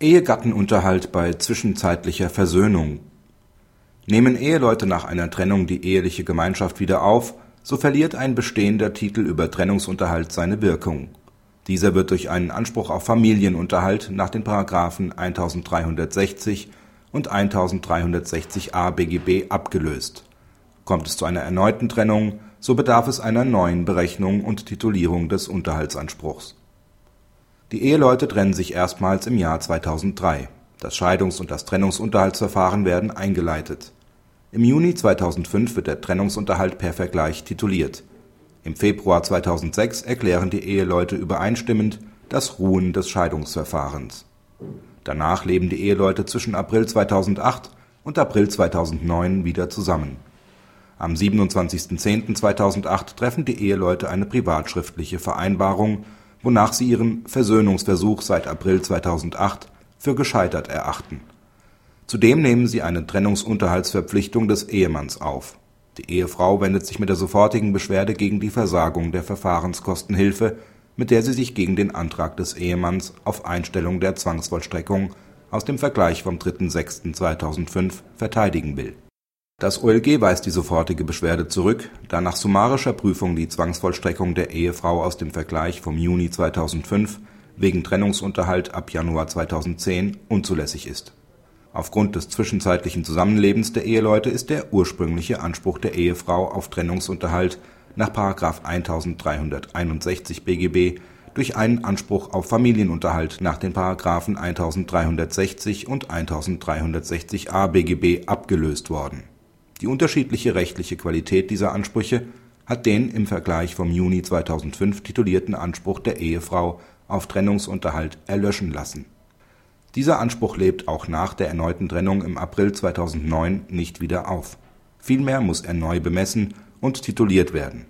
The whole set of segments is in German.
Ehegattenunterhalt bei zwischenzeitlicher Versöhnung Nehmen Eheleute nach einer Trennung die eheliche Gemeinschaft wieder auf, so verliert ein bestehender Titel über Trennungsunterhalt seine Wirkung. Dieser wird durch einen Anspruch auf Familienunterhalt nach den § 1360 und 1360a BGB abgelöst. Kommt es zu einer erneuten Trennung, so bedarf es einer neuen Berechnung und Titulierung des Unterhaltsanspruchs die Eheleute trennen sich erstmals im Jahr 2003. Das Scheidungs und das Trennungsunterhaltsverfahren werden eingeleitet. Im Juni 2005 wird der Trennungsunterhalt per Vergleich tituliert. Im Februar 2006 erklären die Eheleute übereinstimmend das Ruhen des Scheidungsverfahrens. Danach leben die Eheleute zwischen April 2008 und April 2009 wieder zusammen. Am 27.10.2008 treffen die Eheleute eine privatschriftliche Vereinbarung wonach sie ihren Versöhnungsversuch seit April 2008 für gescheitert erachten. Zudem nehmen sie eine Trennungsunterhaltsverpflichtung des Ehemanns auf. Die Ehefrau wendet sich mit der sofortigen Beschwerde gegen die Versagung der Verfahrenskostenhilfe, mit der sie sich gegen den Antrag des Ehemanns auf Einstellung der Zwangsvollstreckung aus dem Vergleich vom 3.6.2005 verteidigen will das OLG weist die sofortige Beschwerde zurück, da nach summarischer Prüfung die Zwangsvollstreckung der Ehefrau aus dem Vergleich vom Juni 2005 wegen Trennungsunterhalt ab Januar 2010 unzulässig ist. Aufgrund des zwischenzeitlichen Zusammenlebens der Eheleute ist der ursprüngliche Anspruch der Ehefrau auf Trennungsunterhalt nach § 1361 BGB durch einen Anspruch auf Familienunterhalt nach den §§ 1360 und 1360a BGB abgelöst worden die unterschiedliche rechtliche Qualität dieser Ansprüche hat den im Vergleich vom Juni 2005 titulierten Anspruch der Ehefrau auf Trennungsunterhalt erlöschen lassen. Dieser Anspruch lebt auch nach der erneuten Trennung im April 2009 nicht wieder auf. Vielmehr muss er neu bemessen und tituliert werden.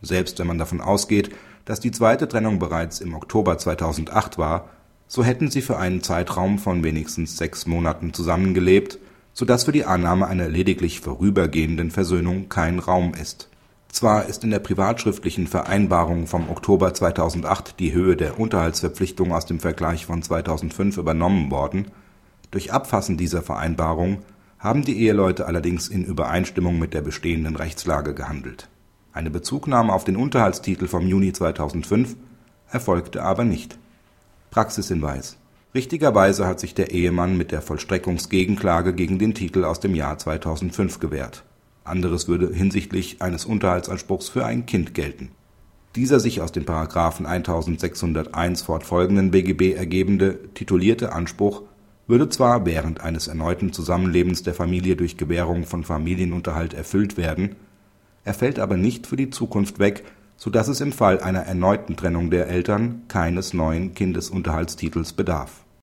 Selbst wenn man davon ausgeht, dass die zweite Trennung bereits im Oktober 2008 war, so hätten sie für einen Zeitraum von wenigstens sechs Monaten zusammengelebt so dass für die Annahme einer lediglich vorübergehenden Versöhnung kein Raum ist. Zwar ist in der privatschriftlichen Vereinbarung vom Oktober 2008 die Höhe der Unterhaltsverpflichtung aus dem Vergleich von 2005 übernommen worden, durch Abfassen dieser Vereinbarung haben die Eheleute allerdings in Übereinstimmung mit der bestehenden Rechtslage gehandelt. Eine Bezugnahme auf den Unterhaltstitel vom Juni 2005 erfolgte aber nicht. Praxishinweis Richtigerweise hat sich der Ehemann mit der Vollstreckungsgegenklage gegen den Titel aus dem Jahr 2005 gewehrt. Anderes würde hinsichtlich eines Unterhaltsanspruchs für ein Kind gelten. Dieser sich aus den § 1601 fortfolgenden BGB ergebende titulierte Anspruch würde zwar während eines erneuten Zusammenlebens der Familie durch Gewährung von Familienunterhalt erfüllt werden, er fällt aber nicht für die Zukunft weg, so dass es im Fall einer erneuten Trennung der Eltern keines neuen Kindesunterhaltstitels bedarf